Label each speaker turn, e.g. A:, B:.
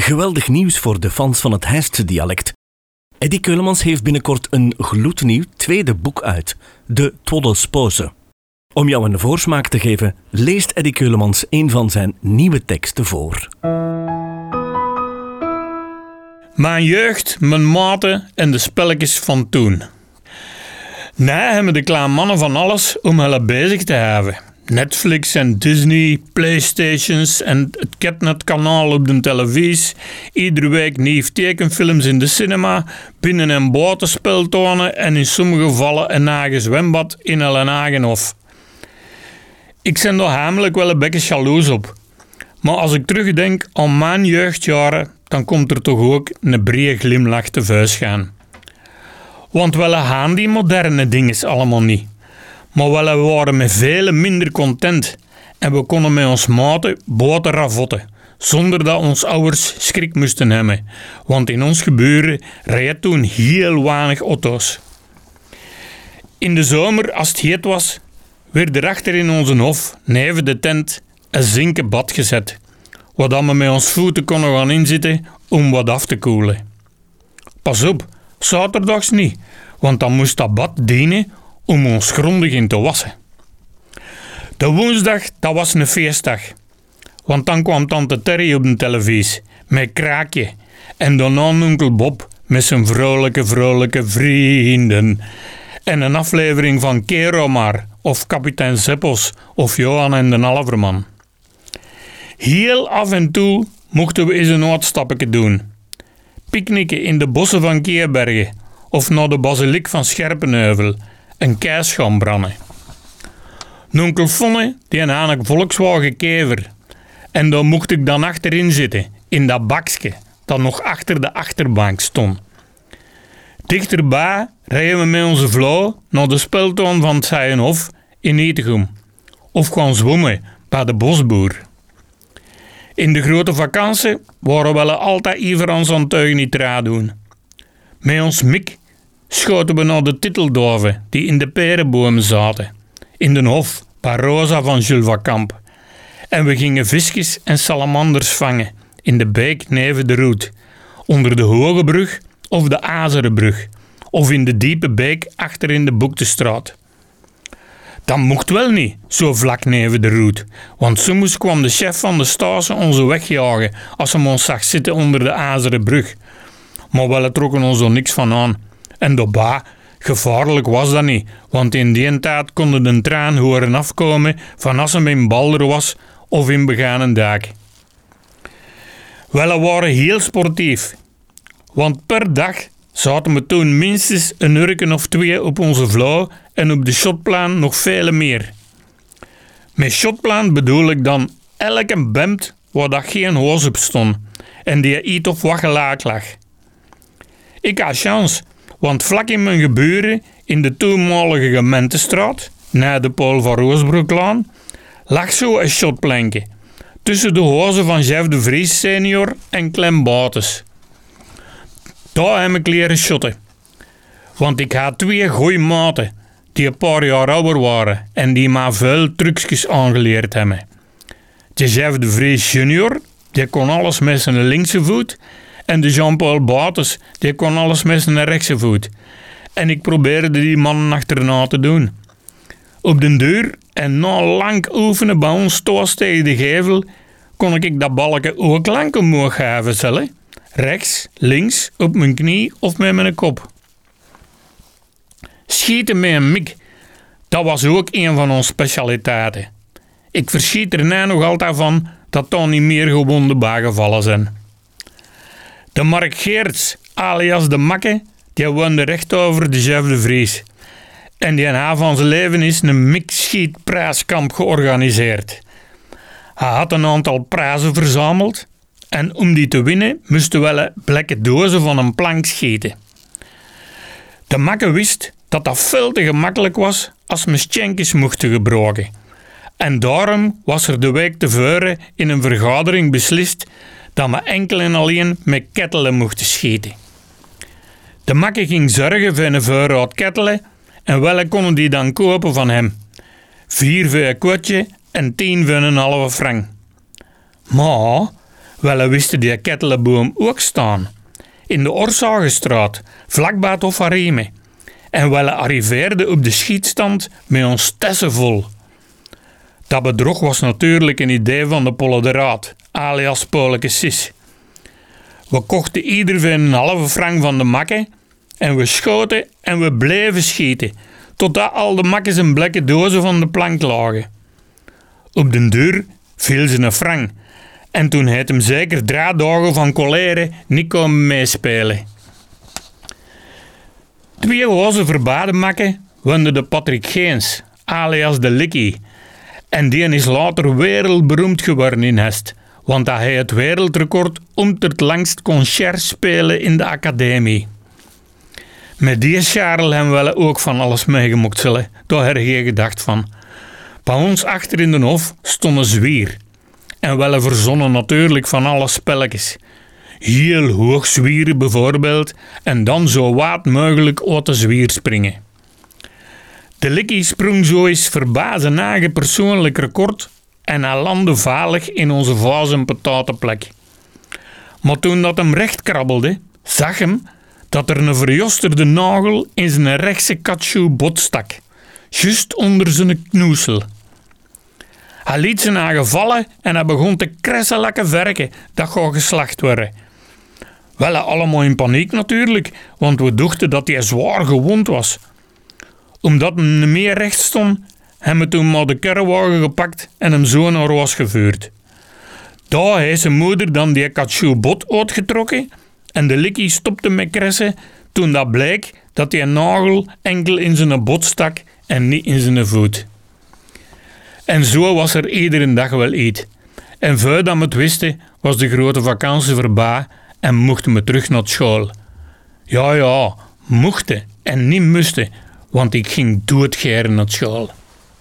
A: Geweldig nieuws voor de fans van het Heistse dialect. Eddie Keulemans heeft binnenkort een gloednieuw tweede boek uit, De Twoddelspoze. Om jou een voorsmaak te geven, leest Eddie Keulemans een van zijn nieuwe teksten voor.
B: Mijn jeugd, mijn maten en de spelletjes van toen. Nee, hebben de kleine mannen van alles om hen bezig te hebben. Netflix en Disney, Playstations en het Catnet-kanaal op de televisie. Iedere week nieuw tekenfilms in de cinema, binnen- en buitenspeltonen en in sommige gevallen een eigen zwembad in eigen hof. Ik ben daar hamelijk wel een beetje jaloers op. Maar als ik terugdenk aan mijn jeugdjaren, dan komt er toch ook een brede glimlach te vuist gaan. Want wel gaan die moderne dingen allemaal niet. Maar wel we waren met vele minder content en we konden met ons maten boten ravotten, zonder dat ons ouders schrik moesten hebben. Want in ons gebeuren rijden toen heel weinig auto's. In de zomer, als het heet was, werd er achter in onze hof, neven de tent, een zinken bad gezet, waar we met ons voeten konden gaan inzitten om wat af te koelen. Pas op, zaterdags niet, want dan moest dat bad dienen om ons grondig in te wassen. De woensdag, dat was een feestdag. Want dan kwam tante Terry op de televisie met kraakje en daarna onkel Bob met zijn vrolijke, vrolijke vrienden. En een aflevering van Keromar of kapitein Zeppels of Johan en de Alverman. Heel af en toe mochten we eens een uitstapje doen. Picknicken in de bossen van Keerbergen of naar de basiliek van Scherpenheuvel een keis gaan branden. Nonkel Fonne die een aan Volkswagen kever. En daar mocht ik dan achterin zitten, in dat bakje dat nog achter de achterbank stond. Dichterbij rijden we met onze vrouw naar de speltoon van het Zijenhof in Etegum. Of gaan zwemmen bij de bosboer. In de grote vakantie waren we altijd iver aan zo'n tuig niet doen. Met ons mik schoten we naar de titeldoven die in de perenbomen zaten, in de hof bij Rosa van Jules. En we gingen visjes en salamanders vangen in de beek neven de roet, onder de Hoge Brug of de Azerenbrug, of in de diepe beek achter in de Boektestraat. Dat mocht wel niet, zo vlak neven de roet, want soms kwam de chef van de Stase onze wegjagen als hij ons zag zitten onder de Azeren brug. Maar wel trokken ons er niks van aan. En daarbij, gevaarlijk was dat niet, want in die tijd konden de traan horen afkomen van als hem in Balder was of in beganen daak. Wel, we waren heel sportief, want per dag zaten we toen minstens een urken of twee op onze vlauw en op de shotplan nog vele meer. Met shotplan bedoel ik dan elke bemt waar dat geen hoos op stond en die iets of wat lag. Ik had chance, want vlak in mijn gebeuren in de toenmalige gemeentestraat, na de Paul van Roosbroeklaan, lag zo een shotplankje tussen de hozen van Jeff de Vries senior en Clem Bates. Daar heb ik leren shotten. Want ik had twee goeie maten die een paar jaar ouder waren en die maar veel trucjes aangeleerd hebben. Jeff de Vries junior, die kon alles met zijn linkse voet en de Jean-Paul Bates, die kon alles met zijn rechtse voet. En ik probeerde die mannen achterna te doen. Op de deur en na lang oefenen bij ons thuis tegen de gevel, kon ik dat balken ook lang omhoog geven zullen. Rechts, links, op mijn knie of met mijn kop. Schieten met een mik, dat was ook een van onze specialiteiten. Ik verschiet er nog altijd van dat dan niet meer gewonde bagenvallen zijn. De Mark Geerts, alias de Makke, die woonde recht over de Chef de Vries. En die na van zijn leven is een mikschietprijskamp georganiseerd. Hij had een aantal prijzen verzameld en om die te winnen moesten we blekke dozen van een plank schieten. De Makke wist dat dat veel te gemakkelijk was als we schenkjes mochten gebruiken. En daarom was er de week tevoren in een vergadering beslist dat we enkel en alleen met kettelen mochten schieten. De makke ging zorgen voor een voorraad kettelen en welke konden die dan kopen van hem. Vier voor een kwartje en tien voor een halve frank. Maar Wel wisten die kettelenboom ook staan. In de Orsagestraat, vlakbij het Offareme. En wel arriveerde op de schietstand met ons tessen vol. Dat bedrog was natuurlijk een idee van de Polloderaat, alias Poleke Sis. We kochten ieder voor een halve frank van de makken en we schoten en we bleven schieten, totdat al de makkes en blekke dozen van de plank lagen. Op den deur viel ze een frank en toen heeft hem zeker drie dagen van colère niet komen meespelen. Twee roze verbaden makken woonde de Patrick Geens, alias de Likkie. En die is later wereldberoemd geworden in Hest, want hij het wereldrecord om het langst concert spelen in de academie. Met die Charles hebben we ook van alles meegemokt zullen, daar heb gedacht van. Bij ons achter in de hof stond een zwier. En wel verzonnen natuurlijk van alle spelletjes. Heel hoog zwieren bijvoorbeeld, en dan zo waard mogelijk uit de zwier springen. De Likkie sprong zo eens verbazen eigen persoonlijk record en hij landde veilig in onze vaas- en patatenplek. Maar toen dat hem recht krabbelde, zag hem dat er een verjosterde nagel in zijn rechtse katsjoe bot stak, juist onder zijn knoesel. Hij liet zijn eigen vallen en hij begon te kressen lekker verken dat gaat geslacht worden. Wel, allemaal in paniek natuurlijk, want we dachten dat hij zwaar gewond was. Omdat niet meer recht stond, hebben toen maar de kerrewagen gepakt en hem zo naar was gevuurd. Daar heeft zijn moeder dan die katsjoe bot uitgetrokken en de likkie stopte met kressen toen dat bleek dat die nagel enkel in zijn bot stak en niet in zijn voet. En zo was er iedere dag wel iets. En voordat we het wisten, was de grote vakantie voorbij en mochten we terug naar school. Ja, ja, mochten en niet moesten, want ik ging doodgeren naar school.